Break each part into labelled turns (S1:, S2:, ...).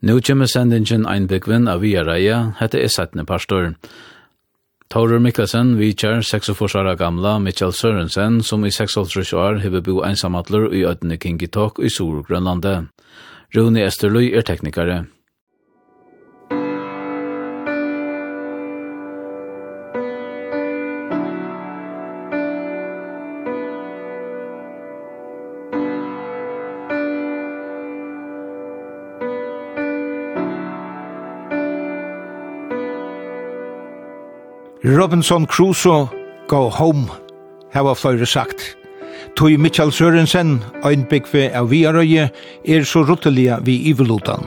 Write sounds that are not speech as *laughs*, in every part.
S1: Nu kommer sendingen ein byggvinn av via reia, hette er settende pastor. Taurur Mikkelsen, vi kjær, 46 år gamla, Mitchell Sørensen, som i 36 år hever bo einsamatler i ødne Kingitok i Sur-Grønlandet. Rune Esterløy er teknikare.
S2: Robinson Crusoe Go Home hava fløyre sagt. Tui Mitchell Sørensen, øynbyggve av Viarøye, er så ruttelige vi ivelutan.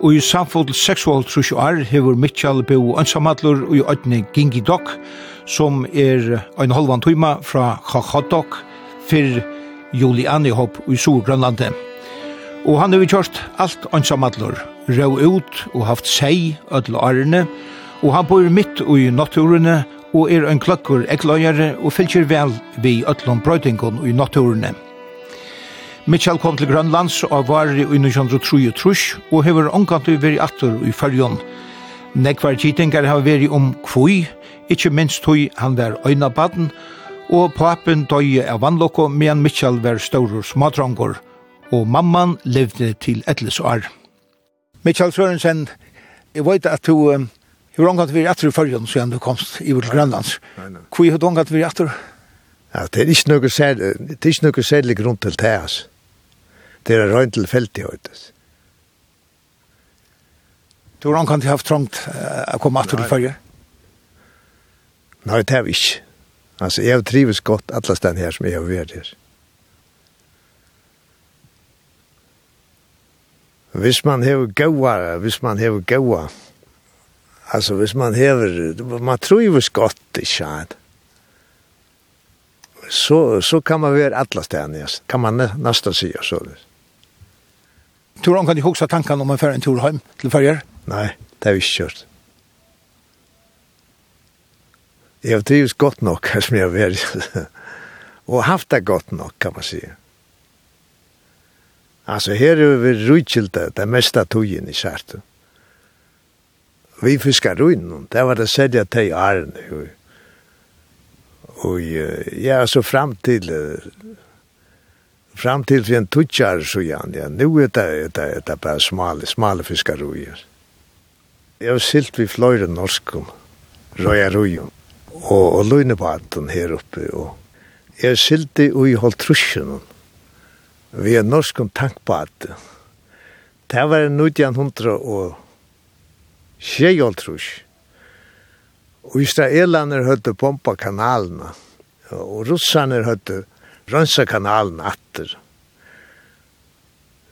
S2: Og i samfod 6,5 år hever Mitchell bo ønsamallur og i øyne Gingi Dok, som er en halvan tuima fra Chachodok, fyr Juliani Hopp i Sorgrønlandet. Og han har vi alt ønsamallur, rau ut og haft seg ødel årene, og og han bor mitt i naturene og er en klokkur ekløyere og fylkjer vel vi ötlom brøytingon i naturene. Mitchell kom til Grønlands og var i 1933 og hever omkant vi veri atter i fyrjon. Nekvar gitingar har veri om kvui, ikkje minst hui han var øynabaden, og papen døye av vannlokko medan Mitchell var staurur smadrangor, og mamman levde til etles år. Mitchell Sørensen, jeg vet at du Hur långt har du varit efter i følgen, så du komst i vårt Grønlands. Hur er langt vi varit efter?
S3: Ja, det er ikke noe særlig, det er ikke noe særlig grunn til det, altså. Det er røynt til feltet,
S2: Du har långt haft trångt å komme efter i følgen?
S3: Nei, det har vi ikke. Altså, jeg har trives godt alle stedene her som jeg har vært her. Hvis man har gåa, hvis man har gåa, Alltså hvis man hever, man tror ju skott i skad. Så så kan man være alla ställen. Kan man nästan se så.
S2: Tror kan ju huxa tanken om en för en tur hem till färger?
S3: Nej, det har vi inte gjort. Jag har trivs gott nog här *laughs* som jag vill. Och haft det gott nog kan man säga. Alltså här är vi rutskilda det mesta togen i kärten vi fiskar og det var det sälja till Arn. Og, og ja, så fram til fram til vi en tutschar så igen, ja, nu er det, det, det bare smale smale fiskar ruiner. jeg har silt vi fløyre norskum, röja ruinen, og och her oppe og jeg jag silti i Holtrusjen, vi er norskum tankbaten. Det var 1900 og Sjejaltrush. Og israelaner høtte pompa kanalene, og russaner høtte rønsa kanalen atter.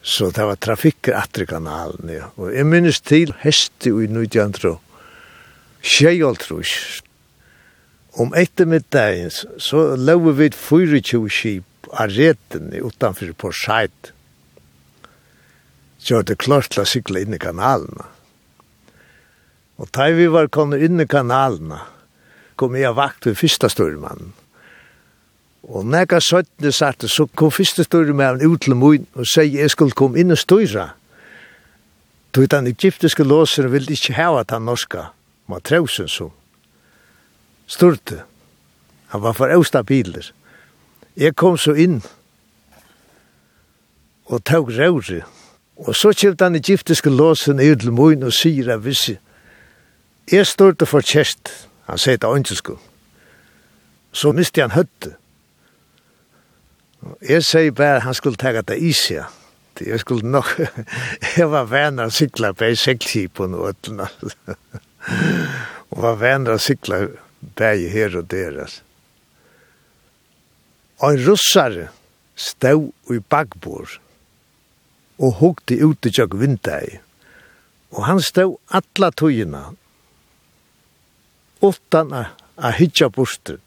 S3: Så det var trafikker atter kanalen, ja. Og jeg minnes til heste i 1900, Sjejaltrush. Om ettermiddagen så lå vi 24 skip av reten utanfor på Seid. Så det klart til å sykle inn i kanalene. Og da vi var kommet inn i kanalene, kom jeg vakt ved første styrmannen. Og når jeg søttene satt, så kom første styrmannen ut til min og sier jeg skulle komme inn og styre. Då den egyptiske låseren ville ikke hava den norska matrosen som styrte. Han var for østabiler. Jeg kom så inn og tog røyre. Og så kjøpte den egyptiske låseren ut til min og sier at hvis jeg Jeg stod for kjest, han sier det ønskesko. Så miste han høtte. Jeg sier bare han skulle ta det i seg. Jeg skulle nok, jeg *laughs* var venner å sykla på en sektskip og noe øtlene. Og var venner å sykle bare her og deres. Og en russare stod i bakbord og hukte ut i tjokk vindtag. Og han stod atla tøyina utan a hitja bostur.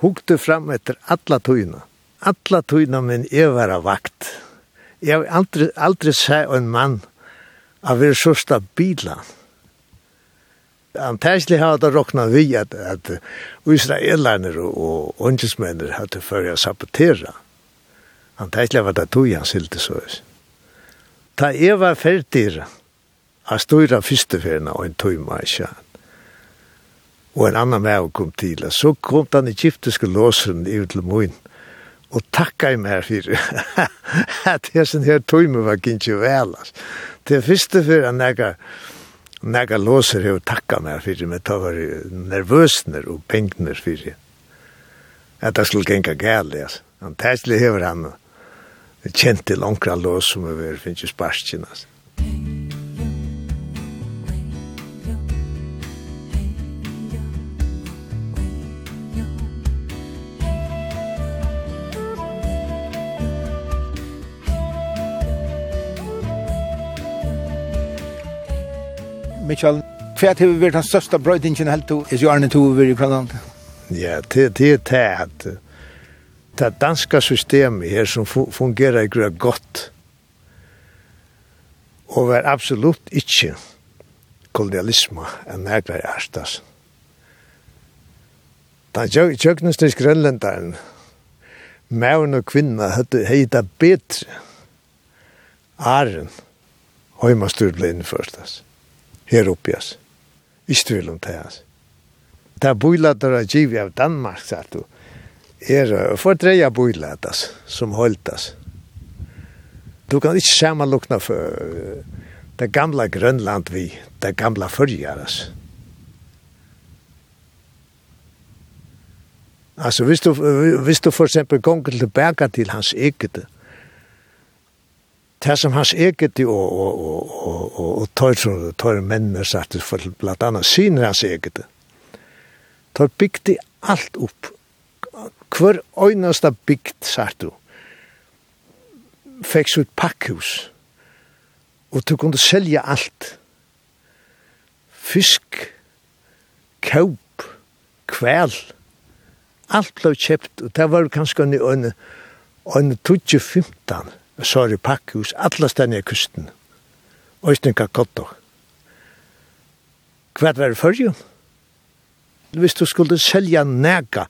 S3: Hugte fram etter alla tøyna. Alla tøyna min jeg var vakt. Jeg har aldri, aldri sett en mann av er så stabila. Antæsli har det råkna vi at, at israelaner og ungdomsmennir har til fyrir å sabotera. Antæsli var det tog han silte så. Ta jeg var ferdig, jeg stod i og en tøyma i kjæt og en annan med kom til. Så kom den egyptiske låsen i til moen, og takka i meg for *laughs* at jeg sin her tøyme var ikke vel. Det er første for at jeg Nega låser hef takka meg fyrir, men ta var nervøsner og pengner fyrir. At det skulle genga gæli, altså. Han tæsli hefur han kjent til onkra lås som hefur finnst jo sparskina, altså.
S2: Michael, hva har vært den største brøydingen helt to, til jo Arne Tove i Kvalland?
S3: Ja, det er det at det danske systemet her som fungerer ikke godt og var absolutt ikke kolonialisme enn nærkere ærstas. Da tjøkneste grønlenderen, mævn og kvinna, hadde heita betre æren, høymastur ble innførstas her oppi oss. Ikke tvil om det, altså. Det er bøylater av givet av Danmark, sa du. Er for dreia bøylater, som holdt. Du kan ikke samanlukna for det gamla Grønland vi, det gamla fyrjar, altså. Altså, hvis du, hvis du for eksempel gonger tilbake til hans eget, Det som hans eget og, og, og, og, og, og tøyre som tøyre mennene satt, for blant annet syner hans eget, tøyre bygde alt opp. Hver øyneste bygd, satt du, fikk sitt pakkhus, og du kunne selja alt. Fisk, kaup, kvæl, alt ble kjøpt, og det var kanskje en, øyne, øyne 2015 Sari Pakkhus, alla stedene i kusten. Øystenkar Kotto. Hva var det førje? Hvis du skulle selja nega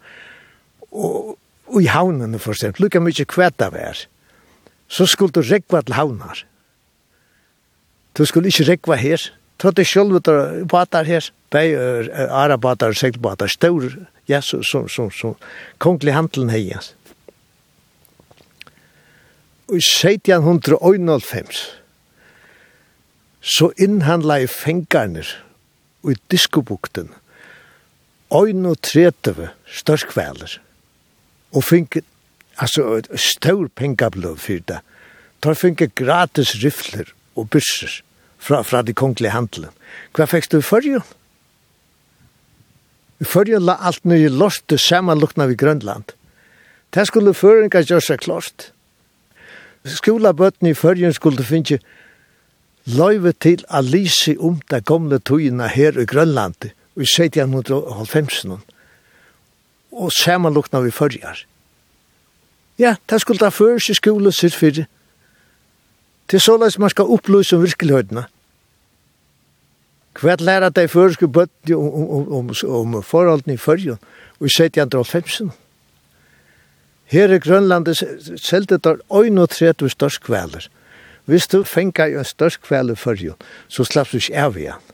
S3: og, og i havnen, for eksempel, lukka mykje hva det var, så skulle du rekva til havnar. Du skulle ikke rekva her. Ta det sjølv ut batar her, bei arabatar, seglbatar, stor, ja, so so so konglig handelen heias i 1791 så innhandla i fengarnir i diskobukten 31 størskvæler og fink altså stor pengablov fyrir det tar fink gratis rifler og bysser fra, fra de kongelige handelen hva fekst du i fyrir I fyrir la alt nye lortet samanlukna vi Grønland. Det skulle føringa gjør seg klart skolabøtten i førjen skulle finne løyve til å lyse om de gamle togene her i Grønland i 1790 og samanlukna vi førjar. Ja, det skulle da føres i skole sitt fyrir. Til såleis man skal opplyse om virkelhøydene. Hvert lærer de føreske i bøtten om, om, om, om forholdene i førjan i 1790. Her i Grønlandi selte der 31 størskveler. Hvis du fengar en størskveler for jo, så slapp du ikke av igjen.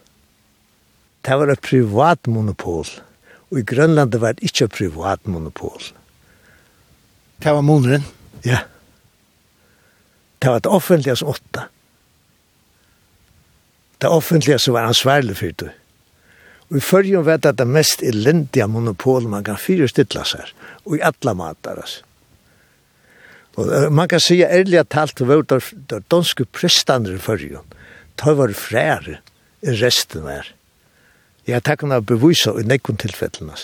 S3: Det var et privat monopol. Og i Grønlandi var det ikke et privat monopol.
S2: Det var moneren?
S3: Ja. Det var det offentlige som åtta. Det offentlige som var ansvarlig for det. Og i fyrjun vet at det mest elendiga monopol man kan fyrstilla seg, og i alla matar oss. Og man kan säga ærlig talt, det var de danske prestandre i fyrjun, ta var frære i resten der. Jeg takk henne bevisa i nekkun tilfellene.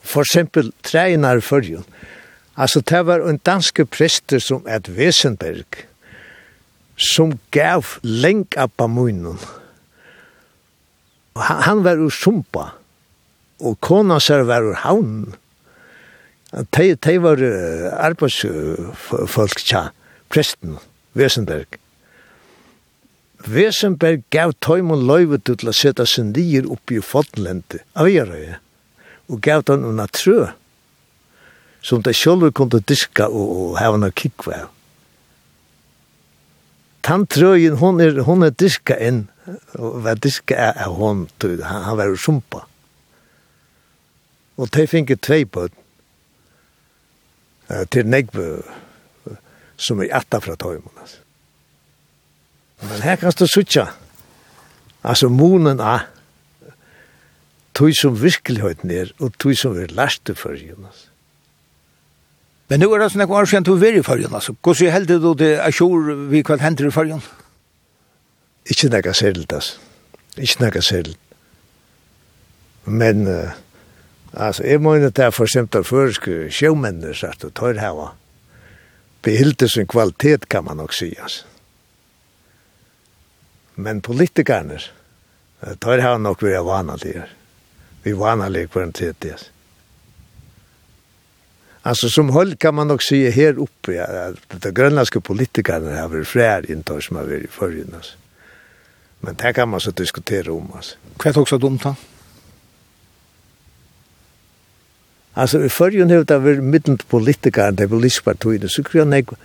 S3: For eksempel, treina i fyrjun, Altså, det var en danske prester som et Wesenberg som gav lenk av bamunen, Han, han var ur sumpa, og kona sær var ur havn. De, de var arbeidsfolk tja, presten, Vesenberg. Vesenberg gav tøymon løyve til å sette sin lier oppi i Fodlente, av Gjerøye, og gav den unna trø, som de sjølve kunne diska og, og hevna kikva tantrøyen, hon er, hon er diska inn, og hva diska er, er hon, han, han var sumpa. Og de finner tvei bøtt, til negve, som er atta fra tøymon. Men her kan du sutja, altså munen av, tøy som virkeligheten er, og tøy som er lærte for, jonas
S2: Men nu er det sånn at år siden du er i fargen, altså. Hvordan heldig du det er kjor vi hva hender i fargen?
S3: Ikke nekka særligt, altså. Ikke nekka særligt. Men, uh, altså, jeg må inn at det er for eksempel førske sjømennene, så at du tar hava. Behilde sin kvalitet, kan man nok si, altså. Men politikerne, tar hava nok vi er vanalige. Vi er vanalige kvalitet, altså. Alltså som höll kan man också se här uppe att de grönländska politikerna har varit fler inte som har varit förrän alltså. Men det kan man så diskutera om alltså.
S2: Kvätt också dumt då?
S3: Alltså i förrjun har det varit mitten politikerna, det politiska partierna, så kan jag inte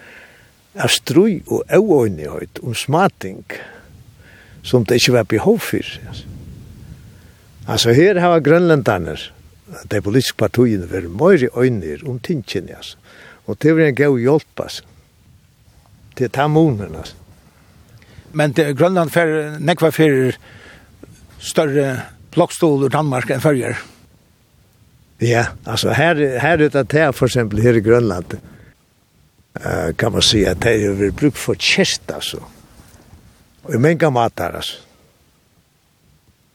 S3: av strui og om smating som det inte var behov för. Alltså här har grønlandarnir de politiske partiene var mer øyner om tingene, altså. Og det var en god hjelp, altså. Til tamonen, altså.
S2: Men det, Grønland fer, nekva fer større blokkstol ur Danmark enn fyrjer.
S3: Ja, altså her, her ute det for eksempel her i Grønland, uh, kan man si at det er brukt for kjest, altså. Og i mange mater, altså.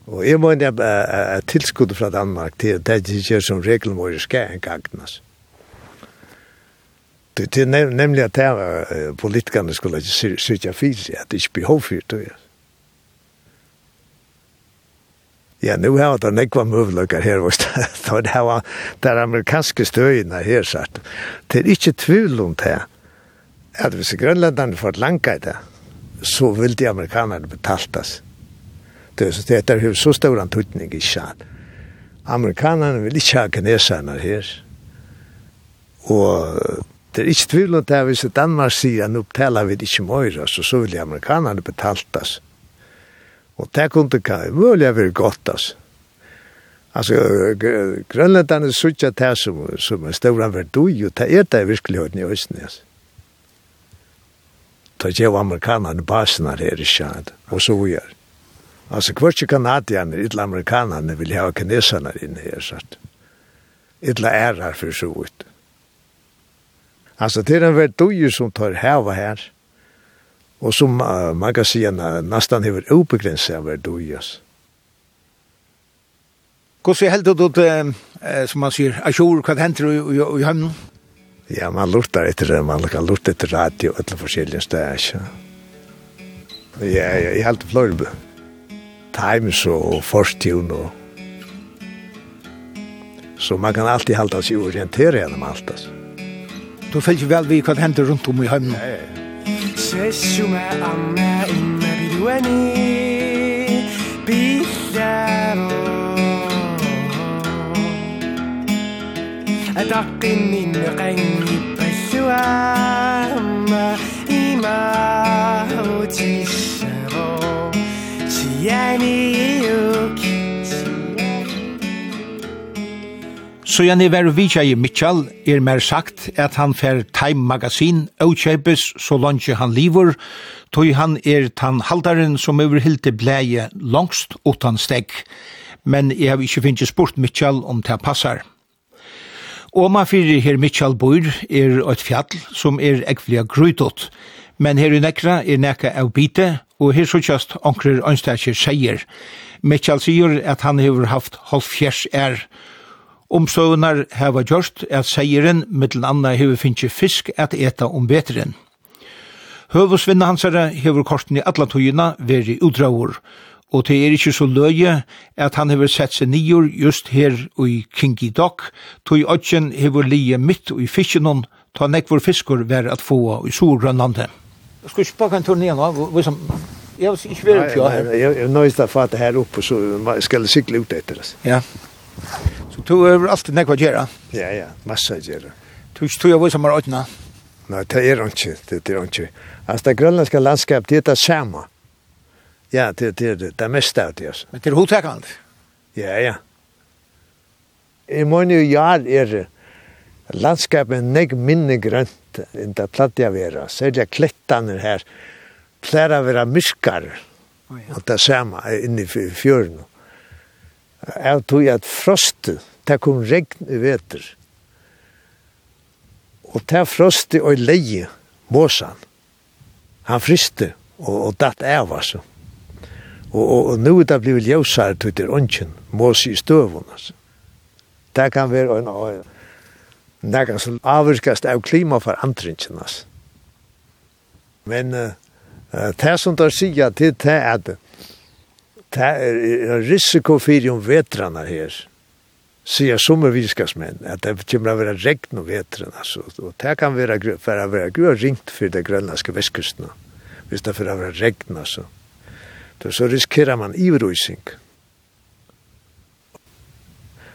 S3: Og jeg må inn et tilskudd fra Danmark til at det ikke er som regel må skal en gagnas. Det er nemlig at her politikerne skulle ikke sitte fyrt, at det ikke behov for det. er. Ja, nu har det nekva mövlökar her, og det var der amerikanske støyina her satt. Det er ikke tvil om det, at hvis grønlandene får langka i det, så vil de amerikanerne betaltas. Det är hur så stor antydning i Kina. Amerikanerna vill inte ha kineserna här. Och det är inte tvivl om det här visst Danmark säger att nu betalar vi inte mer så så vill amerikanerna betaltas. Och det kunde kan möjliga vara gott alltså. Alltså Grönländarna är sådär det som, som är stora verdui och det är det verkligheten i Östnäs. Det är ju amerikanerna basen här i Kjad, och så vi er. Alltså ikke kanadianer, ytla amerikanerne, vil ha kineserna inne her, så att illa är här för så ut. Altså, det er en värld som tar heva her, og som uh, man kan si en uh, säga nästan över obegränsad
S2: värld Hur ser helt det, eh, som man sier, säger, Ashur, vad händer i, i, i hamnen?
S3: Ja, man lurtar etter det, man kan lorta etter radio etter forskjellige steder. Ja, ja, ja, jeg helt flørbø. Times og Fortune og Så man kan alltid halda sig orientera gjennom alt, altså.
S2: Du følger vel vi hva hender rundt om i høymen.
S3: Ja, ja.
S4: Sessu me anna inna biduani Bidaro Adaqin inna qangi basua Amma ima hotisa Jani uk
S2: Så Jani var vitja i Mitchell er mer sagt at han fer Time Magazine utkjøpes så langt han lever tog han er tan haldaren som overhilte bleie langst utan steg men jeg har ikke finnet spurt Mitchell om det passar. Oma fyrir her Mitchell bor er et fjall som er ekvelig grøytot, men her i nekra er nekka av bite, og her sykjast onkrer ønstakir seier. Mitchell sier at han hevur haft halvfjers er. Omsøvnar hava gjørst at seieren mittel anna hever finnje fisk at eta om beteren. Høvusvinna hansare hever korten i alla tøyina veri udraur, og det er ikkje så løye at han hever sett seg nior just her i Kingi Dock, tøy odgen hever lije mitt i fiskenon, ta nekvor fiskur vær at få i Sorgrønlandet. Jag ska ikke bare en turné nu. nå, hvor som... Jeg vil ikke være oppe
S3: her. Jeg er nøyest av fatet här uppe så skal jeg cykla ut efter det.
S2: Ja. Så du är alltid nekva gjerra?
S3: Ja, ja, massa gera.
S2: Du ikke tog jeg som er åttna?
S3: Nei, det er ikke, det er ikke. Altså, det grønlandske landskap, det er det samme. Ja, det er det, det er mest av det, altså.
S2: Men det er hotekant?
S3: Ja, ja. I må jo, ja, er landskapet nek minne grønt inte plattja vera. Så är det klättarna här. Plära vera myskar.
S2: Oh, ja.
S3: Och det samma inne i fjörn. Jag tog at frost, det kom regn i veter. Og det frost og leie, måsan. Han friste og, og datt av altså. Og, og, og nu er det blivit ljøsar til ånden, mås i støvun. Altså. Det kan være en en nekka som avvirkast av klimaforandringene. Men uh, det som der sier til det er at det er risiko for om vetrarna her, sier som viskasmenn, at det kommer å være regn og vetrarna, og det kan være, for å være grøy ringt for det grønlandske vestkustene, hvis det for å være regn, altså. Så riskerer man ivrøysing. Mm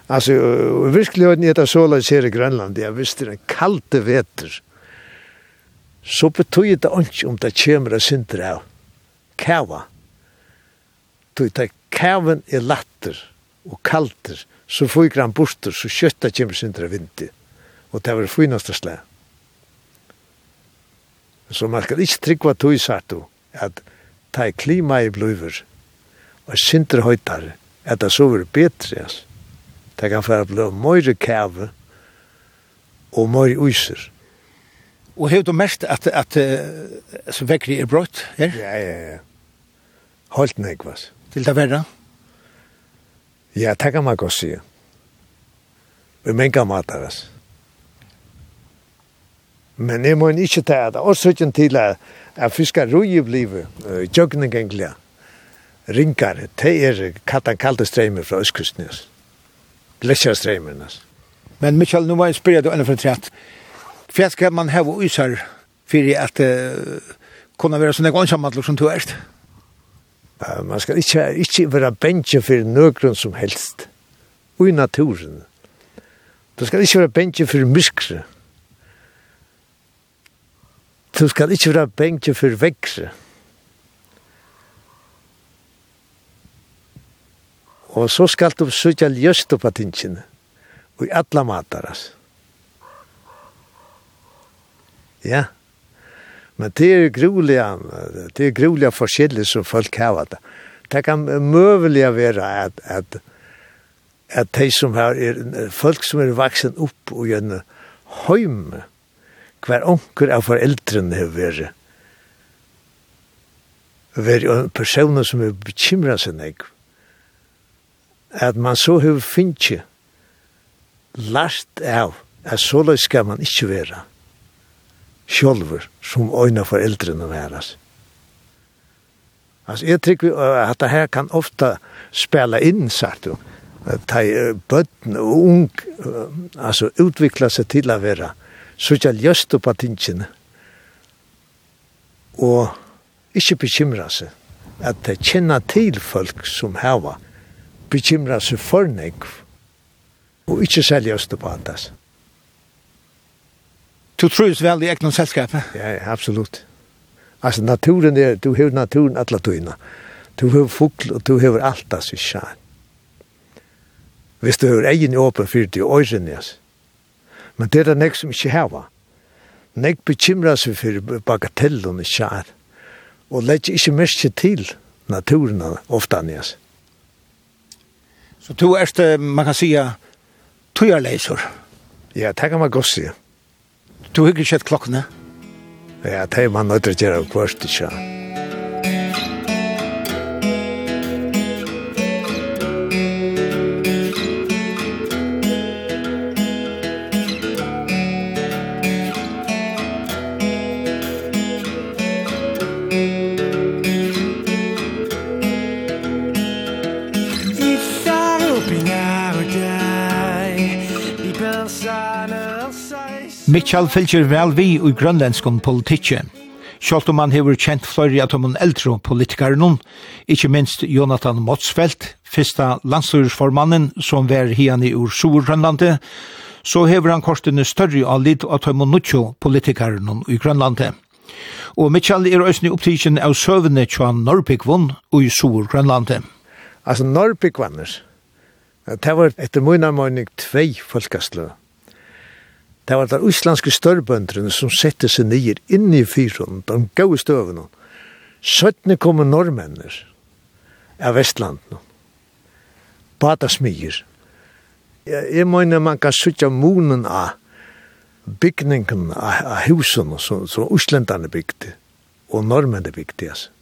S3: Alltså verkligen är det så lätt här i Grönland. Jag visste en kalte veter, Så betyder det inte om det kommer att synda av kava. Tog det kaven är latter och kalter. Så får han borster så köttet kommer synda av vinter. Och det var det finaste slag. Så man skal ikke tryggva tog sagt du, at ta klima i bløyver, og synder høytar, at det så var bedre, altså. Det kan være blå møyre kæve og møyre uiser.
S2: Og har du mest at, at uh, så vekkri er brått her?
S3: Ja, ja, ja. Holt nekvas.
S2: Til det verre?
S3: Ja, det kan man godt si. Vi menga mataras. Men jeg må ikke ta at årsøkken til at, at fiskar rui blivet, uh, jøgning engelig rinkar, det er kattan kaldestrøymer fra Østkustnes gletsjerstreimen.
S2: Men Michael, nu var jeg spyrir du ennå for trett. Fjert skal man heve uisar fyrir at uh, kunna være sånne gongsamhandler som du erst?
S3: Uh, man skal ikke, ikke være bensje for nøkron som helst. Og i naturen. Du skal ikke være bensje for myskre. Du skal ikke være bensje for vekse. Og så skal du søtja ljøst på tingene. Og i alla matar, altså. Ja. Men det er groliga, det er groliga forskjellig som folk har det. Det kan møvelig være at, at, at de som har, er, folk som er vaksen opp og gjerne heim, hver onker av foreldrene har vært, vært personer som er bekymret seg negv at man så har finnje lart av at såleis skal man ikkje vera sjolver som øyna foreldrene væras. Altså, jeg tykker at det her kan ofta spela inn, sagt du, ta bøtten og ung, altså utvikla seg til å være, så ikke ljøst på tingene, og ikke bekymra seg, at det kjenner til folk som hava bekymra seg for nek og ikke selge oss det på andas.
S2: Du trus vel i egnom selskapet?
S3: Ja, absolutt. Altså, naturen er, du hever naturen atla tøyna. Du hever fugl, og du hever alt as i sjan. Hvis du hever egen åpen fyrt i øyren, yes. Men det er det nek som ikke heva. Nek bekymra seg for bagatellene sjan. Og legg ikke mest til naturen ofta, yes.
S2: Så du erst, man kan säga, tøyarleisor.
S3: Ja, det kan man godt sige.
S2: Du har ikke sett klokkene?
S3: Ja, det er man nødt til å gjøre kvart,
S4: ikke? Ja.
S2: Mitchell fylgjer vel vi i grønlandskon politikken. Sjalt om han hever kjent flere av de eldre politikere nun, ikke minst Jonathan Motsfeldt, fyrsta landstyrsformannen som var hian i ur Surgrønlandet, så hever han kortene større av litt at om nutjo politikar nun i Grønlandet. Og Mitchell er òsni opptidkjen av søvende tjoan Norrbyggvun og i Surgrønlandet.
S3: Altså Norrbyggvanners, det var etter munna møyning tvei folkastløy Det var der uslandske størbøndrene som sette seg nyer inn i fyren, de gode støvene. Søttene kom normennene av Vestlandene. Bata smyr. Jeg, jeg mener man kan suttja munen av bygningen av, av husene som, som Øslandene bygde, og normennene bygde, altså.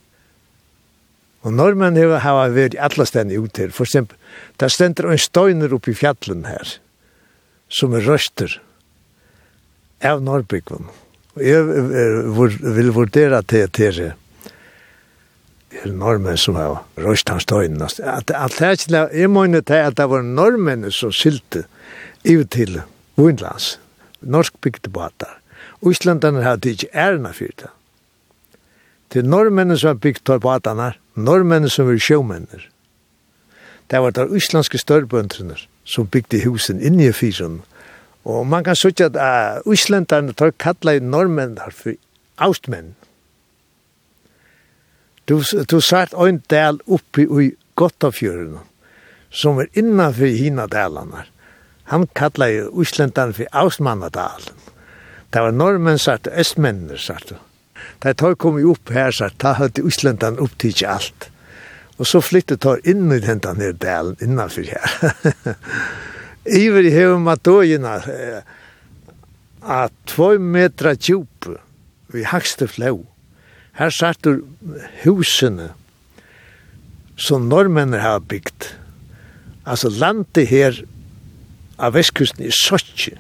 S3: Og normennene har, har vært i alle stedene ut her. For eksempel, der stender en støyner oppe i fjallen her, som er røster, av Norrbyggvun. Og jeg vil vurdere til til er normen som har røst hans døgn. At, at det er ikke, jeg mener til at det var normen som sylte ut til Vindlands, norsk bygdebater. Íslandene har ikke ærna for det. Det er normennene som har bygd torbatene, normennene som er sjømennene. Det var de islandske størrbøndrene som bygde husen inne i fyren, Og man kan sutja at uh, Íslandarne tar kalla i normen for austmenn. Du, du sart ein del oppi i Gottafjörun, som er innanfor hina dalanar. Han kalla i Íslandarne for austmannadalen. Det var normen sart, östmennir sart. Da tar kom upp her, sart, da hadde Íslandarne opptidsi alt. Og så flyttet tar inn i hentan her dalen innanfyr her. *laughs* Iver i hever matoina a 2 metra djup vi hakste flau. Her sattur husene som norrmennir har byggt. Altså landet her av vestkusten i Sochi.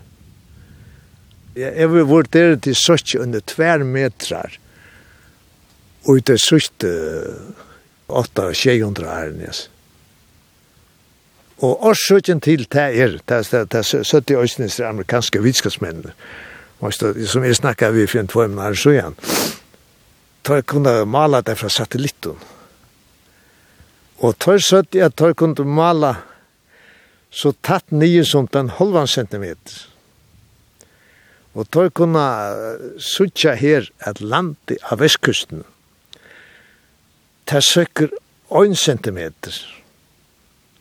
S3: Jeg har vært der til Sochi under tver metrar og i det sørste 8-600 ærenes. Og årsøkjen til det er, det er 70 årsnes amerikanske vitskapsmennene, som jeg snakket vi for en två måneder så igjen, tar kunne mala det fra satellitten. Og tar søtt jeg tar kunne mala så tatt nye som den halvan centimeter. Og tar kunne sutja her et land av vestkusten, Det søkker 1 centimeter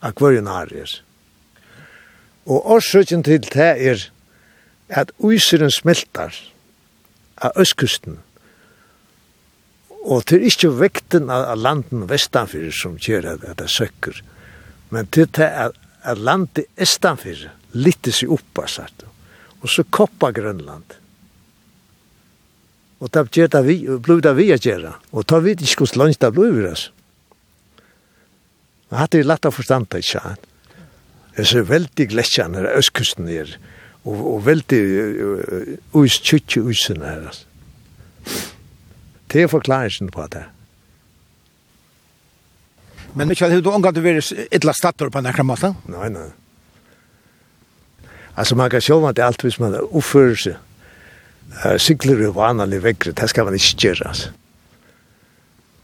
S3: akvarien har. Og årsøkjen til det er at uiseren smeltar av østkusten. Og det er ikke vekten av landen vestanfyrir som gjør at det søkker. Men til det er at landet estanfyrir litt seg oppa sagt. Og så koppa Grønland. Og det gjør det vi, blod det vi å gjøre. Og ta vidt ikke hvordan langt det blod vi, altså. Men hatt er lett å forstanda ikke sant? Det er veldig gletsjan her, østkusten er, og, og veldig uis tjukkje uisen her. Det er forklaringen på det.
S2: Men Mikael, har du omgått å være et eller stattor på nekra måte?
S3: Nei, nei. Altså, man kan sjål at det er alt hvis man oppfører seg. Uh, sikler er vanlig vekkere, det skal man ikke gjøre, altså.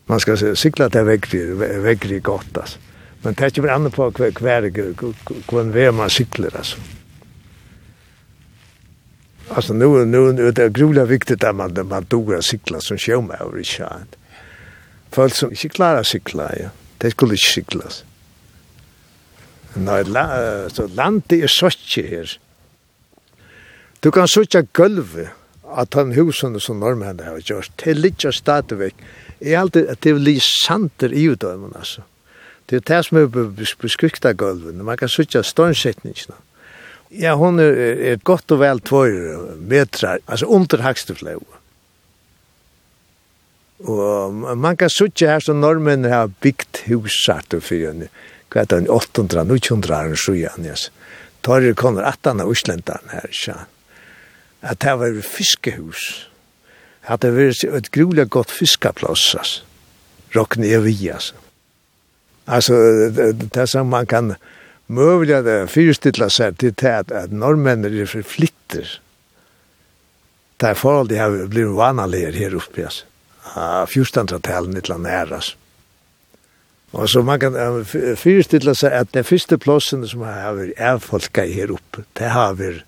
S3: Man skal sikla til vekkere, vekkere godt, altså. Men det er ikke brann på hver, hver, hver, hver man sykler, altså. Alltså nu nu det är gruvla viktigt att man man dog att cykla som sjömävare i sjön. Folk som inte klarar cykla, ja. Det skulle ikke inte altså. Nei, la, så landet er søtje her. Du kan søtje gulvet at han husene som normene har gjort. Det ligger stadigvæk. Jeg er alltid at det blir santer i utøvende, altså. Det er det som er beskrykt av gulven. Man kan sitte ståndsetningene. Ja, hon er, er godt og vel tvøyre metrar, altså under Haksteflau. Og man kan sitte her som normen har byggt husartu for henne. Hva er det, 800, 900 år, så igjen, yes. Tar er kommer 18 av Østlendene her, ikke? At det var fiskehus. At det var et grulig godt fiskeplass, altså. Rokkne Evias. Alltså det, det som man kan möjliga fyrstilla sig till det att, att norrmän är förflikter. Det här förhållandet har blivit vanligare här uppe. Alltså. Uh, 1400-talen ett land är alltså. Og så man kan fyrstilla seg at den første plassen som har vært avfolka her oppe, det har vært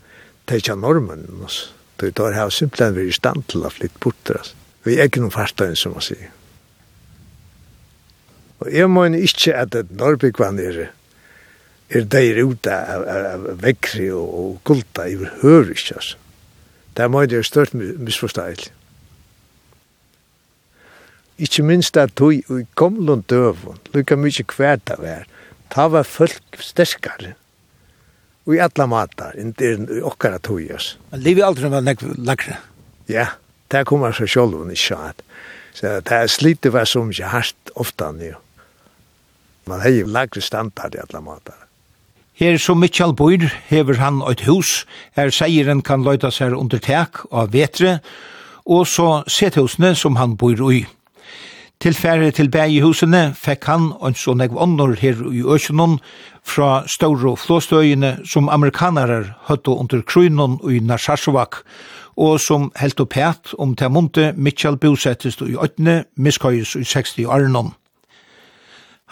S3: tekja normen, altså. Det har simpelthen vært i stand til å flytte bort, altså. Vi er ikke noen fartøyen, som man sier. Og jeg mener ikke at et Norrbyggvann er, er der ute av, av, av vekkri og, og gulta i høyr ikke, altså. Det må det er størt misforståelig. Ikke minst at du i gamle døven, lukka mykje kvært av her, ta var folk sterkare. Og i alla matar, inntil i okkara tog oss.
S2: Livet aldri var nek lakre.
S3: Ja, det kommer seg sjolvun i sjad. Så det er slite var som ikke hardt ofta nu. Ja. Man har jo lagre standard i alla matar.
S2: Her som Mitchell bor, hever han et hus, her seieren kan løyta seg under tek av vetre, og så sethusene som han bor i. Til færre til bæg i husene fekk han en sånn negv ånder her i Øsjonon fra store flåstøyene som amerikanere høtte under krynon i Narsasovak, og som helt opp om til munte Mitchell bosettes i Øtne, miskøyes i 60 årenon.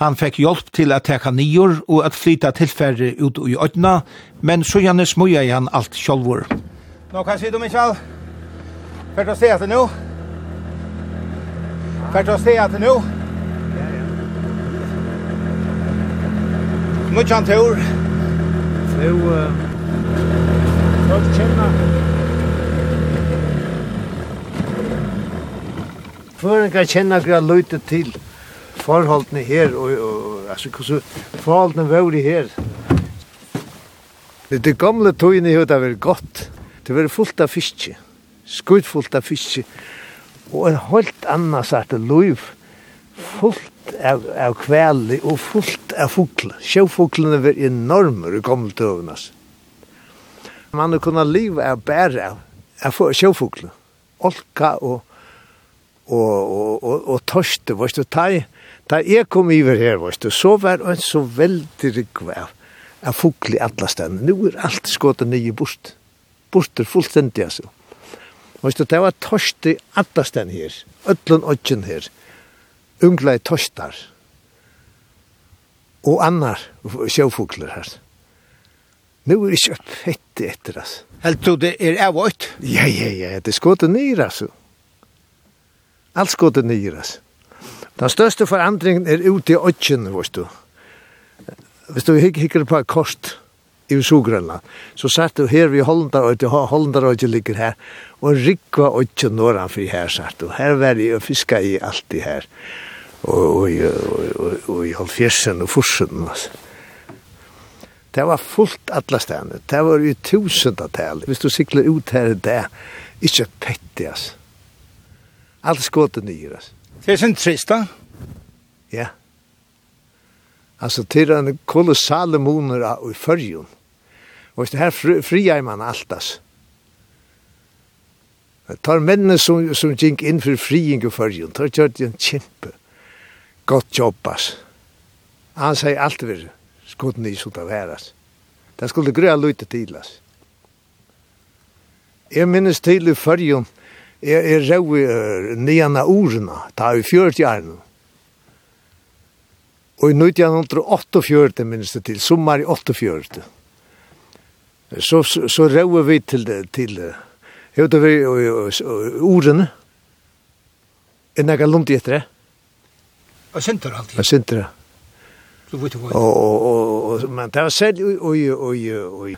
S2: Han fekk hjelp til at teka nior og at flyta tilfærre ut i ødna, men så gjerne smuja han alt sjolvor. Nå kan si du, Michal. Fert å se etter nå. Fert å se etter nå. Nå kjan tur.
S3: Nå, Før kjenna. kan kjenna gra løyte til forholdene her, og, og altså, hvordan forholdene var det her. Det gamle togene her, det var godt. Det var fullt av fiske, Skutt fullt av fiske, og en helt annan sart liv, fullt av, av kveld og fullt av fugler. Sjøfuglene var enorme i gamle togene. Man har kunnet liv av bære av av sjøfugler, olka og, og, og, og, og tørste, var du, tog, Da jeg kom iver her, veist du, så var han så veldig rikve av fugl i alle stedene. Nå er alt skåta nye bort. Borter fullstendig, altså. Veist du, det var torst i alle stedene her. Øtlen øtjen her. Ungla i torstar. Og annar sjøfugler her. Nå er ikke fett etter, altså.
S2: Helt du det er avvått?
S3: Ja, ja, ja, det er skåta nye, altså. Alt skåta nye, altså. Den største forandringen er ute i øtjen, vet du. Hvis du hikker på et kost i Sogrønland, så satt du her ved Hollandarøyde, og ligger her, og rikva øtjen nordanfri her, satt du. Her var jeg og fiska i alt det her, og i halvfjersen og forsen, altså. Det var fullt alla stedene. Det var i tusendatal. Hvis du sikler ut her i det, ikke pettig, altså. Alt skåte nye, altså.
S2: Det er sin trist, da.
S3: Ja. Altså, til en kolossale moner av i fyrjun. Og det her fri, frier man alltas. Det tar mennene som, som gikk inn for friing i fyrjun, tar gjør det en kjempe. Godt jobb, jobbas. Han sier alt vi skudden i det av heras. Det skulle grøya lute til, ass. Jeg minnes til i fyrjun, er, er røy uh, nian av ta i fjørt gjerne. Og i 1948 minnes det til, sommer i 48. Så, så, så røy vi til, til hevde vi ordene, Er jeg lundi etter det.
S2: Jeg synte det alltid.
S3: Jeg synte det.
S2: Du vet hva.
S3: Og, og, og, men det var selv, og, og, og, og,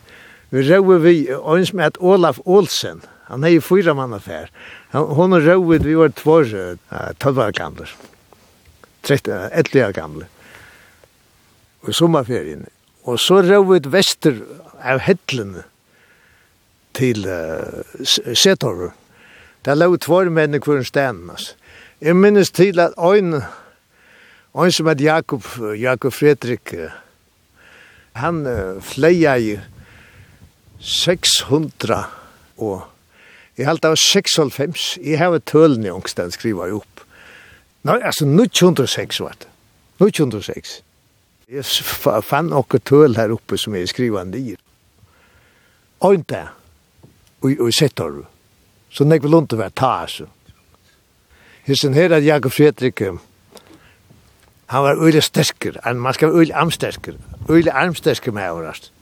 S3: vi rau vi, og, og, og, og, og, Han er jo fyra mann affær. Hon och rauvid, vi var två år, gamle. år gamla. Tretton, gamle. Og i sommerferien. Og så rauvid vester av Hettlen til uh, Setorv. Där låg två menn i kvar stämmas. Alltså. Jeg minnes til at ein, ein som heter Jakob, Jakob Fredrik, uh, han uh, fleia i 600 og Jeg held av 96, jeg har et tølen i ångsten skriva opp. Nei, altså 906 var det. 906. Jeg fann noe tøl her oppe som jeg skriva nir. Ointe, og jeg sett har Så nek vil ikke være ta, altså. Hissen her at Jakob Fredrik, han var øyla sterker, man skal være øyla armsterker, øyla armsterker med overast.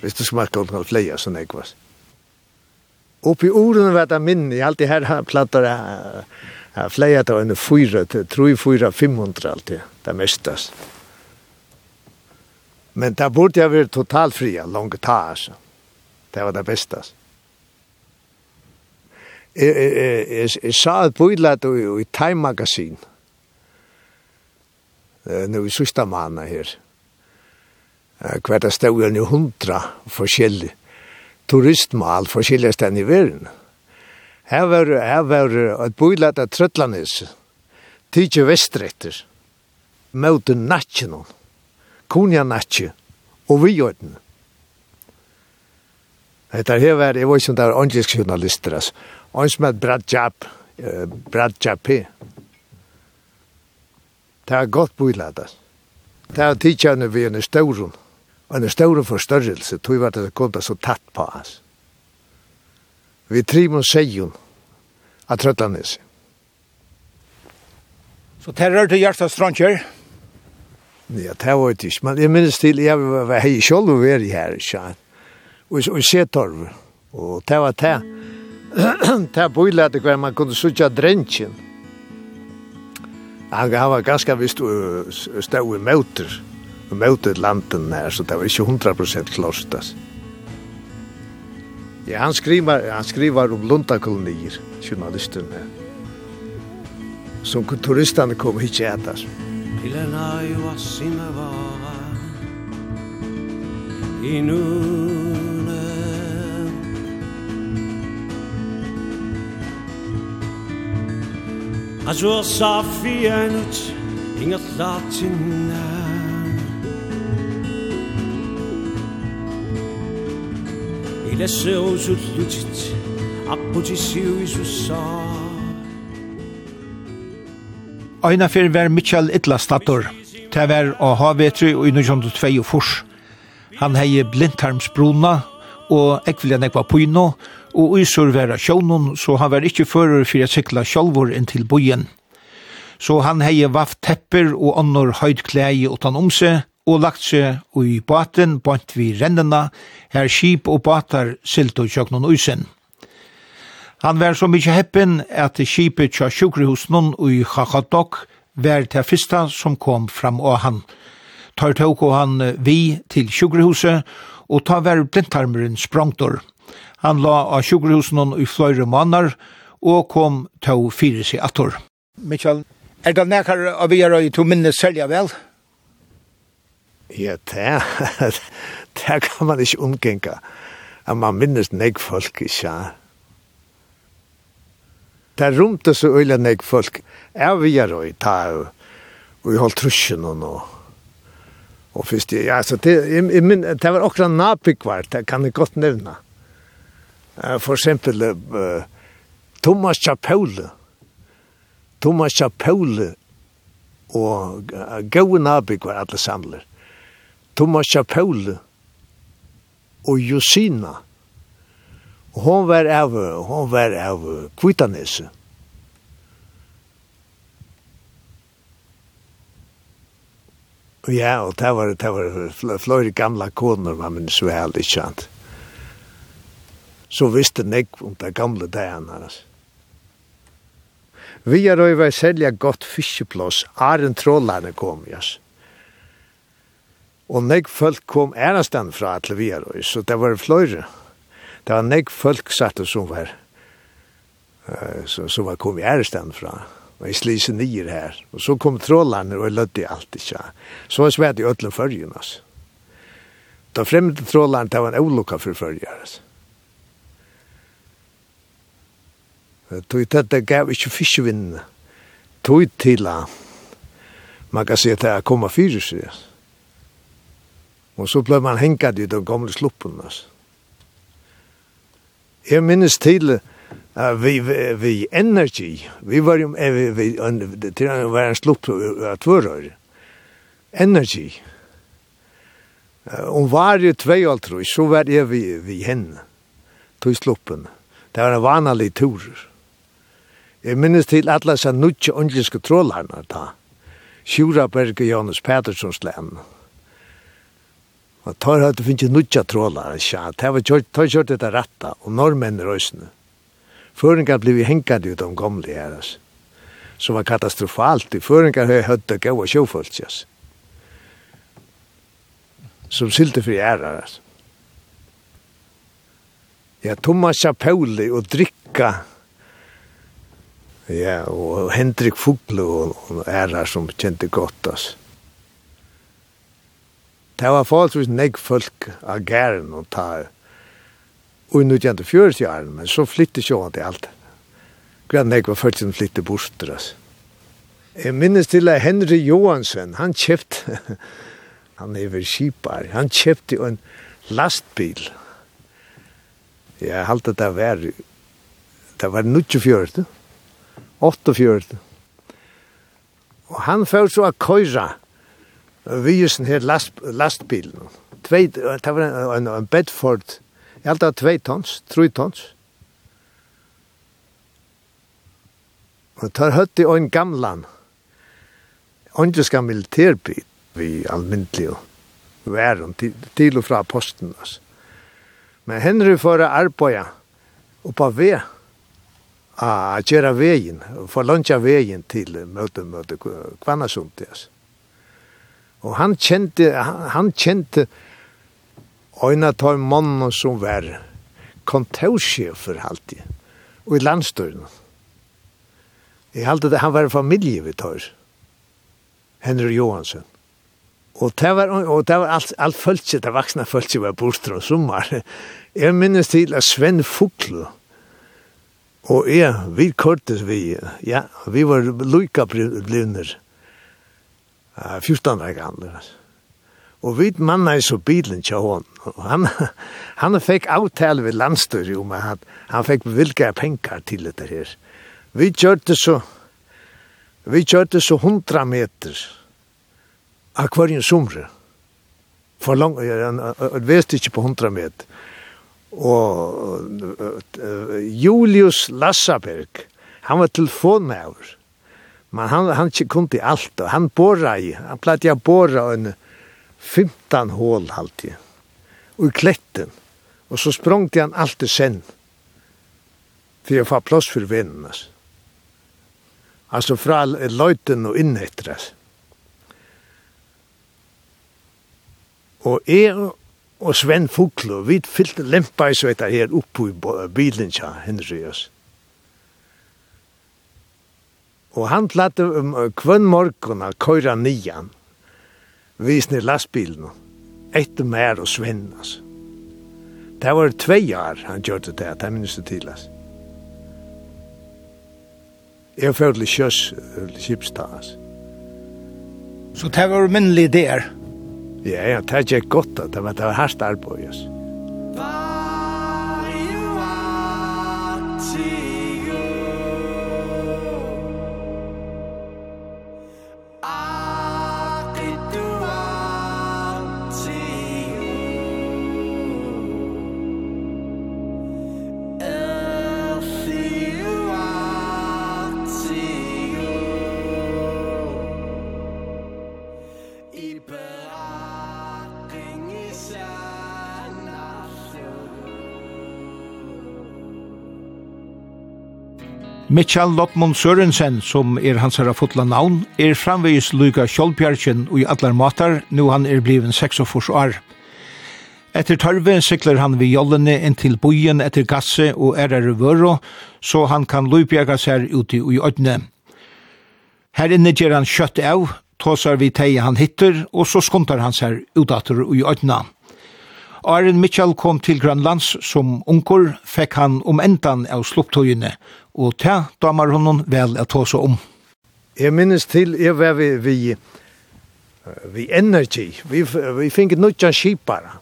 S3: Hvis du smakka om han fleia, så nek var det. Oppe i orden var det minne, jeg alltid her plattar jeg fleia til en fyra, tror jeg fyra, femhundra alltid, det mestas. Men det borde jeg være totalfria, langt ta, altså. Det var det bestas. Jeg sa et bøylet i i Time Magazine, nu i sista manna her, hver det stod jo hundra forskjellige turistmal for skiljesten i verden. Her var, her var et bøylet av Trøtlandis, tidsi vestretter, møte natsjen, kunja natje, og vi gjør den. Hetta her var, jeg var ikke der åndelisk journalister, altså. Og som med Brad Jab, eh, Brad Jab Det er godt bøylet, altså. Det er tidsi vi er i staurum. Og en større forstørrelse tog var det kom så tatt på oss. Vi trimon sejon av Trøtlandes.
S2: Så terror til hjertet Strandkjør?
S3: Ja, det var det ikke. Men jeg minnes til, jeg var hei selv og var her, ikke? Og, *clears throat* og se torv. Og det var det. det bøylet det hver man kunne sutja drentjen. Han var ganske visst stå i møter. Ja møtet landen her, så det var ikke 100% klost. Altså. Ja, han skriver, han skriver om Lundakolonier, journalisten her. Som turisterne kom hit til etter.
S4: Pilena jo asime vara i nune Azur safi enut inga ingat lesser aux outlutit Apotisiu Isusa
S2: Aina fyrir var Mitchell Idlastator Det var å ha vetri i 1902 fors Han hei blindtarmsbruna og ekvilja nekva pyno og Isur vera sjónun så han var ikkje fører fyrir at sykla sjálvor inn til bojen så han hei vaft tepper og annor høydklæi utan om seg og lagt seg i baten, bant vi rennena, her skip og batar silt og kjøknon uisen. Han var så mykje heppen at skipet tja sjukrehusen og i Chachadok var til fyrsta som kom fram og han. Tar tåk og han vi til sjukrehuset, og ta var blindtarmeren sprangtor. Han la av sjukrehusen i fløyre måneder, og kom tå fire seg attor. Mitchell, er det nekker av vi er i to minnes selja vel?
S3: Ja. Ja, det, det kan man ikke omgænge. At man minnes nek folk, ikke ja. Det rumte så øyla nek folk. Er vi er og ta og vi holdt trusjen og nå. Og først, ja, så det, jeg, jeg min, det var okra nabikvar, det kan jeg godt nevna. For eksempel, uh, Thomas Chapaule. Thomas Chapaule og uh, gode nabikvar alle samler. Thomas Chapaule og Josina. Og hon var av, hon var av Kvitanese. Ja, og det var, det var flere gamla koner, man minns jo helt ikke sant. Så visste nek om det gamle dagen hans. Vi er over selja godt fiskeploss, Aren Trollarne kom, jas. Yes. Og nek folk kom ærastan fra alle vi er, så det var fløyre. Det var nek folk satte som var, uh, som var kom ærastan fra. Og jeg slise nyer her. Og så kom trollene og lødde alt ikke. Så var svært i ødlen førjen, altså. Da fremmede trollene, det var en ulukka for førjen, altså. Tog dette gav ikke fiskevinnene. Tog til man kan si at det er kommet fyrir seg, Og så ble man hengat i de gamle sluppen, altså. Jeg minnes til uh, vi, vi, vi energy, vi var jo, vi, vi, til han var en slupp av tvørøyre, energy, Om var jo tvei altru, så var jeg vi, vi henne, tog sluppen. Det var en vanlig tur. Jeg minnes til alle seg nutje åndeliske trålarna ta. Sjuraberg og Janus Petterssons land. Og tar hadde finnes ikke nudja trålar, tja, det var kjørt, tar kjørt etter ratta, og norrmenn røysene. Føringar blei hengad ut om gamle her, altså. Som var katastrofalt, i føringar høy høyt og gau og sjåfølt, altså. Som sylte fri ærar, altså. Ja, Thomas Chapauli og drikka, ja, og Hendrik Fugle og, og som kjente godt, altså Det var forholdsvis negg folk av gæren og *laughs* ta og nu tjente fjørs jaren, men så flyttet sjåan til alt. Grann negg var først som flyttet bort, altså. Jeg minnes til at Henry Johansen, han kjøpt, han er vel kjipar, han kjøpte en lastbil. Jeg halte det var, det var 24, 48. Og han følte så av køyre, vi er sånn her last, lastbilen. Tvei, det var en, en, Bedford, jeg held det tvei tons, tre tons. Og tar høtt i en gamlan, åndjeska militærbil, vi almindelig og væren, til, til og fra posten. Altså. Men Henry får arbeida oppa ved, a gjera vegin, for lunge vegin til møte, møte, kvannasund, altså. Og han kjente, han, han kjente øyne av mannen som var kontorsjefer alltid, og i landstøren. Jeg halte det, han var familie vi tar, Henry Johansen. Og det var, og det var alt, alt følelse, det vaksne følelse var bort og sommer. Jeg minnes til at Sven Fugl, og jeg, vi kortes vi, ja, vi var lykka blivner. 14 år gamle. Og vi manna er så bilen *laughs* til hon. Han, han fikk avtale ved landstyr om at han, han fikk vilka penger til dette her. Vi kjørte så vi kjørte så 100 meter av hverjen somre. For lang, jeg vet ikke på 100 meter. Og uh, Julius Lassaberg, han var telefonmauer. Men han, han kunde allt. Han borra i. Han plattade jag borra en 15 hål alltid. Och i klätten. Och så språngte han alltid sen. För jag får plats för vännen. Alltså, fra löjten och inhettras. Alltså. Og jeg og Sven Fuglo, vi fyllte lempa i så etter her oppe i bilen, ja, Henrias. Og han platt um kvønn morgon a køyra nian, visne lastbilen, etter mer og svinn, altså. Det var tvei år han gjør det, det det minnes det til, altså. Jeg følte litt kjøs, kjipstad, altså.
S2: Så det var minnelig der?
S3: Ja, ja, det er ikke godt, det var, det var hardt arbeid, altså.
S2: Bare you are Mitchell Lottmund Sørensen, som er hans herra fotla navn, er framvegis Luka Kjolbjergjen og i allar matar, nu han er bliven 46 år. Etter tørve sikler han vid jollene inn til bojen etter gasse og erere vøro, så han kan lupjaga seg uti i ødne. Her inne gjer han kjøtt av, tåsar vi teg han hitter, og så skuntar han seg utater i ødne. Arjen Mitchell kom til Grønlands som unkor, fekk han om endan av slupptøyene, og ta damar honom vel at ta seg om.
S3: Jeg minnes til, jeg var vi, vi, vi energy, vi, vi fikk nødja skipare,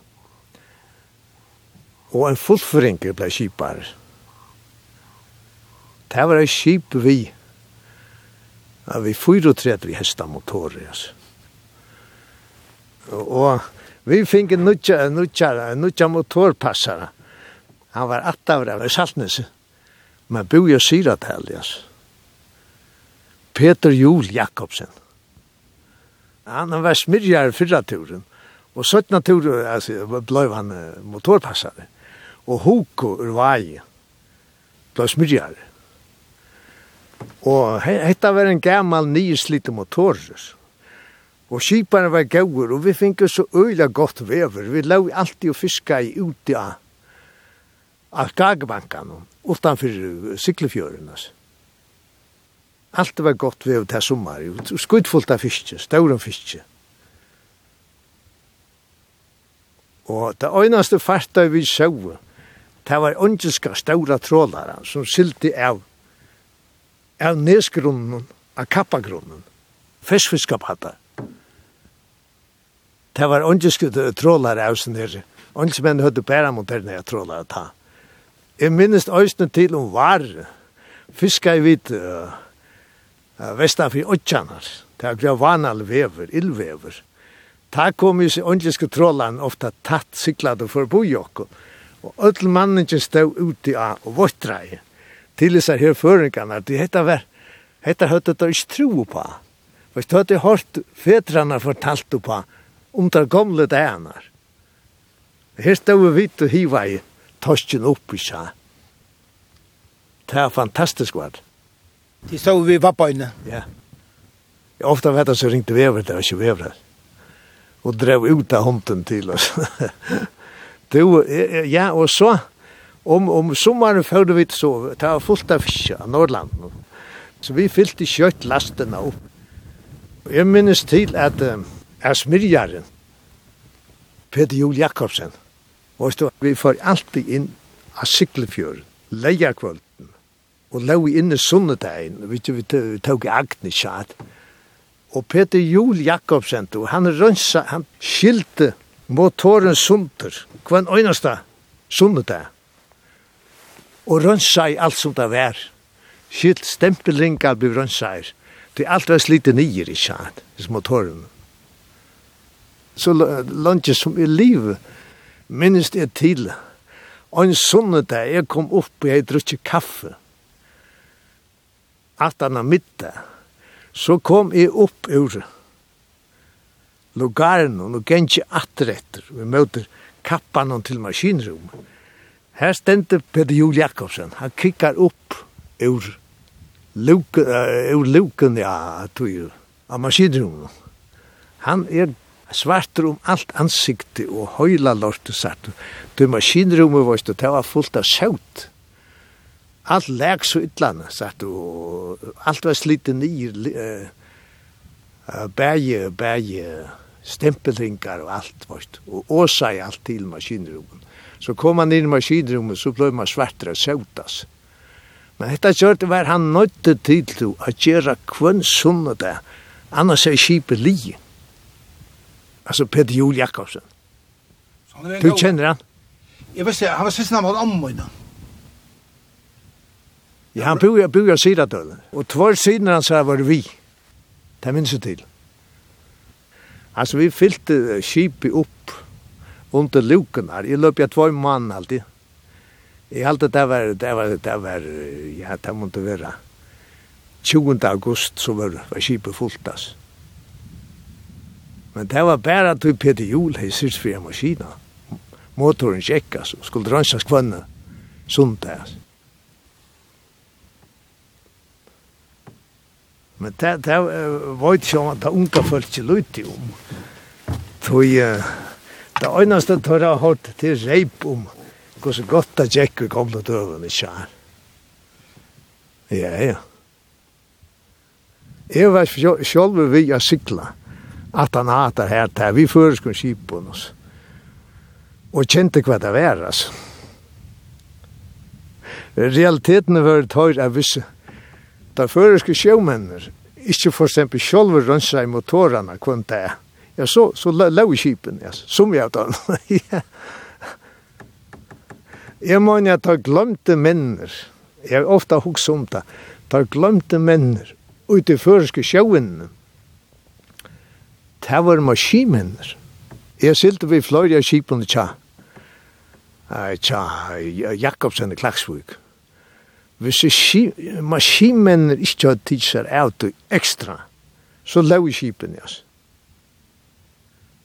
S3: og en fullføringer ble skipare. Det var en skip vi, vi 34 hesta motorer, altså. Og Vi fikk en nutja, en nutja, en nutja motorpassare. Han var att av det, Saltnes. Men bo jag syra till Elias. Peter Jul Jakobsen. Han var smirjar fyrra turen. Og sötna turen, altså, blev han motorpassare. Og Hoko ur Vaje blev smyrjare. Och var en gammal nyslite motorer. Og skiparen var gauur, og vi finket så øyla godt vever. Vi lau alltid og fiska i uti av, av gagebankan, utanfor syklefjøren, altså. Alt var godt vever til sommar, skuddfullt av fiske, stauren fiske. Og det øynaste farta vi sjau, det var ongeska staura trålaren som silti av, av nesgrunnen, av kappagrunnen, fiskfiskapaddar Det var ondjeskute trålar av sin her. Ondjesmenn høyde bæra mot her når jeg trålar ta. Jeg minnes øyne til om var fiska i vidt uh, vestan for åttjanar. Det var greia vanal vever, illvever. Ta kom jo seg ondjeske trålan ofta tatt siklade for bojokko. Og öll manningen stod uti av og vottrei til disse her føringarna. Det hette var, Hetta høyde det ikke tro på. Hvis du hadde hørt fetrarna fortalt på, om der gamle dæner. Her stod vi vidt og hiva i torsken opp i seg. Det er fantastisk vart.
S2: De stod vi vappa inne.
S3: Ja. Jeg ofte vet at så ringte vever, det var ikke vever. Og drev ut av hånden til oss. det var, ja, og så, om, om sommeren følte vi så, det var fullt av fiske av Nordland. Så vi fyllte kjøtt lastene opp. Jeg minnes til at um, er smyrjaren, Peter Jul Jakobsen. Og stå, vi får alltid inn av Siklefjør, leierkvölden, og lau inn i sunnedegin, vi tog i Agni tjad. Og Peter Jul Jakobsen, du, han rønsa, han skilte motoren sunder, kvann øynasta sunnedeg, og rønsa i alt som det var. Skilt stempelingar blir rønsa i, det er alt var slite nyer i tjad, motoren så landet som i livet, minnes det til. Og en sånne dag, jeg kom opp og jeg drukket kaffe. Alt annet middag. Så kom jeg opp ur lugaren og gengje atretter. Vi møter kappan til maskinrum. Her stendte Peter Jul Jakobsen. Han kikkar opp ur luken, uh, ur luken ja, tog av maskinrum. Han er svartur om alt ansikte og høyla lort og svart. Du maskinrummet var det var fullt av sjøt. Alt læg så ytlan, sagt og Alt var slite eh uh, bæje, bæje, stempelingar og alt, vart. Og åsa i alt til maskinrummet. Så kom man inn i maskinrummet, så blei man svartra sjøtas. Men hetta kjørt var han nøyte til å gjøre kvann sunnet det, annars er skipet livet altså Peter Jul Jakobsen. Du kjenner han?
S2: Jeg vet ikke, han var sist navn av Ammoina.
S3: Ja, han bor, jeg bor i Sidadølen. Og tvær siden han sa var vi. Det minns jeg til. Altså, vi fyllte skipet opp under luken her. Jeg løp jeg tvær mann alltid. Jeg halte det var, det var, det var, ja, det måtte være 20. august så var, var skipet fullt, altså. Men det var bare at Peter Juhl hei syrst fri maskina. Motoren tjekkas og skulle rannsas sunt sundags. Men det, det var ikke sånn at det unga folk ikke lytte om. Tøy, det eneste tar jeg hørt til reip om hvor så godt det tjekk vi kom til døven i kjær. Ja, ja. Jeg var selv vi å sykla. Ja at han hater her til vi føreskun skipun oss. Og kjente hva det var, altså. Realiteten var tøyre av visse. Da føreske sjømenner, ikke for eksempel sjølve rønsa i motorene, kun det. Ja, så, så lau i skipen, ja, som *laughs* jeg da. Jeg må jeg ta glemte menner. Jeg har ofte hukst om det. Ta glemte menner ut i føreske sjøvene det var maskinmenner. Jeg silte vi fløyre av skipene tja, tja, Jakobsen i Klagsvuk. Hvis maskinmenner ikke hadde tidser av til ekstra, så lau i skipene, altså.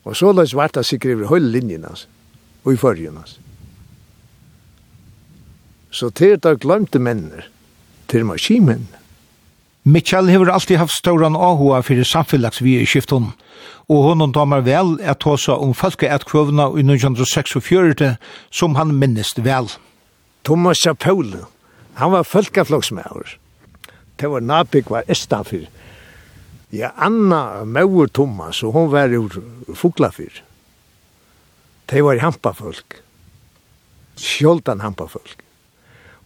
S3: Og så la svart at sikre over hele linjen, altså, og i forrige, altså. Så til da glemte menner, til maskinmenner.
S2: Mitchell hever alltid haft stauran ahua fyrir samfélagsvige i skifton, og honum damar vel at tåsa om folkeetkvøvna i 1946, som han minnist vel.
S3: Thomas Chapaule, han var folkefloksmæver. Det var Nabik var estafyr. Ja, Anna Mauer Thomas, og hon var ur Fuglafyr. Det var hampafolk. Sjoldan hampafolk.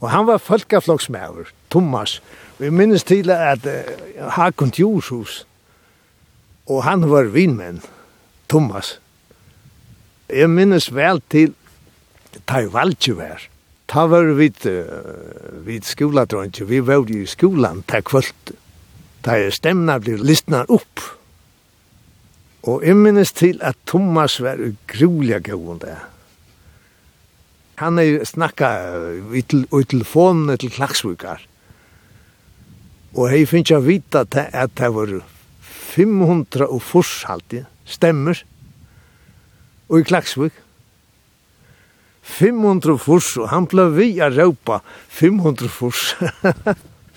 S3: Og han var folkefloksmæver, Thomas, Vi minnes til at uh, Hakon Tjurshus, og han var vinmenn, Thomas. Jeg minnes vel til Tar Valtjevær. Ta var vi uh, vid skoladrøntje, vi var i skolan ta kvöld. Ta er stemna blir listna upp. Og jeg minnes til at Thomas var ugroliga gående. Han er snakka uh, i, i telefonen til klagsvukar Og jeg finnes jeg vita at det var 500 og forshaltig stemmer og i Klagsvik. 500 fors, og han ble vi a råpa 500 fors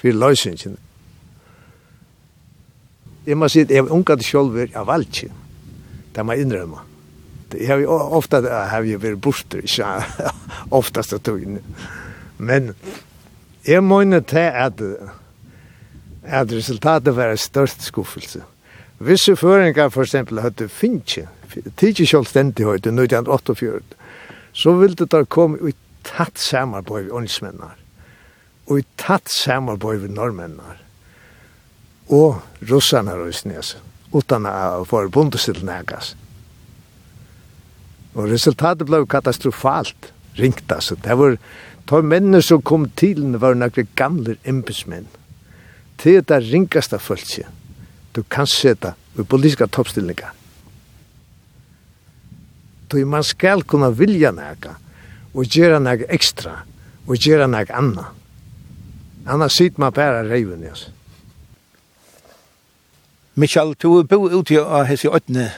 S3: for løsningen. Jeg må si at jeg unga til selv er av ikke. Det må jeg innrømme. Jeg har jo ofte har jeg vært borster, ikke oftast av togene. Men jeg må ikke til at at resultatet var en størst skuffelse. Visse føringar, for eksempel, hadde Finche, tidsi sjålstendig høyde, 1948, så ville det komme i tatt samarbeid med åndsmennar, og i tatt samarbeid med norrmennar, og russarna røysnes, utan å få bondestilnegas. Og resultatet ble katastrofalt, ringt altså. Det var, de mennene som kom til, var noen gamle embetsmenn, til det ringaste følelse du kan seta i politiska toppstillingar. Du man skal kunna vilja neka og gjera neka ekstra og gjera neka anna. Annars sitter man bara reiven i oss.
S2: Michael, du bo ute av hese åttne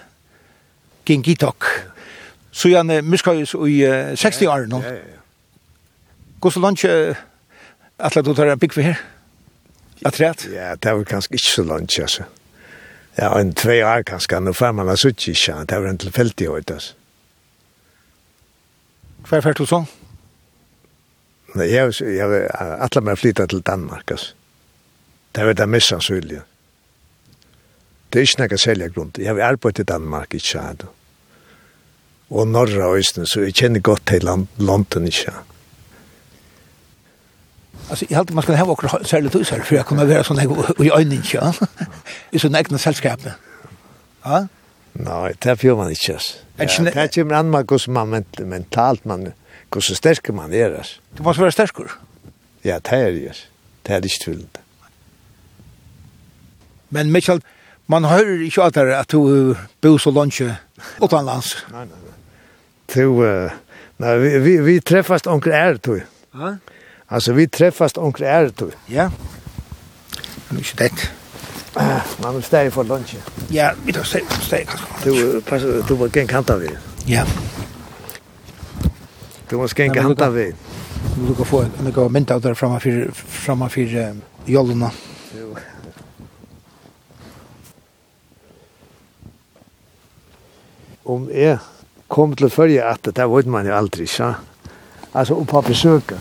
S2: gengitok. Så gjerne muskajus i 60 år nå. Gå så langt at du tar en bygg for her? Att rätt?
S3: Ja, det var kanskje ikke så langt, altså. Ja, en två år kanskje, nå får man ha suttit ikke. Det var en tilfeldig år,
S2: alltså. Hver fært du sånn?
S3: Nei, jeg, jeg, alle meg flytta til Danmark, altså. Det var det mest sannsynlige. Det er ikke noe særlig grunn. Jeg har arbeidet i Danmark, ikke sant. Og Norra og Østen, så jeg kjenner godt til land, London, ikke sant.
S2: Alltså jag hade man ska ha också särskilt hus här för jag kommer vara sån här i ögonen ja. I sån egna sällskap. Ja.
S3: Nej, det får man
S2: inte.
S3: Det är ju en annan kus man mentalt man gos så stärk man är det.
S2: Du måste vara stark.
S3: Ja, det är det. Det är det inte
S2: Men Michael, man hör inte att det att du bor så långt utanlands.
S3: Nej, nej, nej. Du, nej, vi, vi, vi träffas onkel är, tror.
S2: Ja?
S3: Alltså vi träffas onkel Ert.
S2: Ja. Men inte det.
S3: Man vill stäja för lunch.
S2: Ja, vi då stäja stäja.
S3: Du passar du var gäng kanta vi.
S2: Ja.
S3: Du
S2: måste
S3: gäng
S2: kanta
S3: vi.
S2: Du kan få en gå menta där framför framför jollorna. Jo.
S3: Om jag kom til å følge at det vet man jo aldri, så. Altså, og på besøker.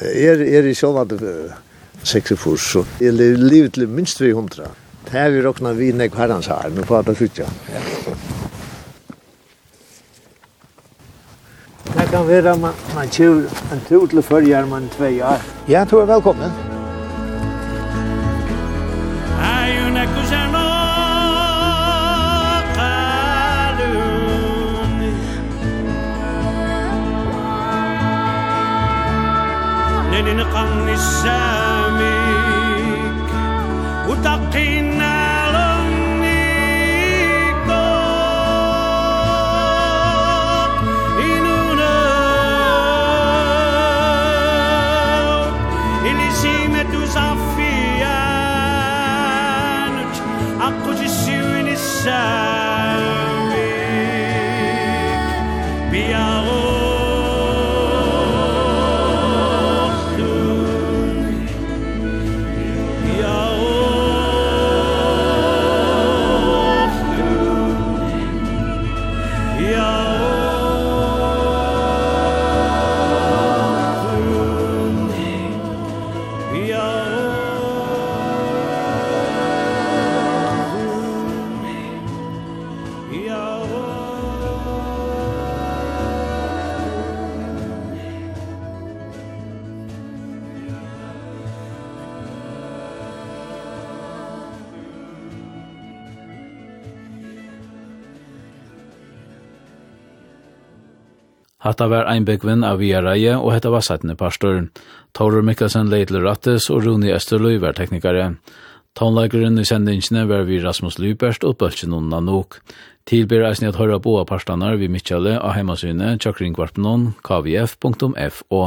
S3: Er er i sjålvande fors så jeg livet til minst 300. Det har vi råkna vi nek herrens her, men på at det fyrt. Det kan være man man kjør en tur til førjar man tvei år.
S2: Ja, du er velkommen.
S4: at
S1: det var einbegvinn av Viareie, og hette var settende pastor. Taurur Mikkelsen leid til Rattes, og Rune Østerløy var teknikare. Tonleikeren i sendingsene var vi Rasmus Lyberst og Bøltjenonna nok. Tilbyr eisen at høyre boa parstanar vi Mitchale av heimasynet tjokkringkvarpenon, kvf.fo.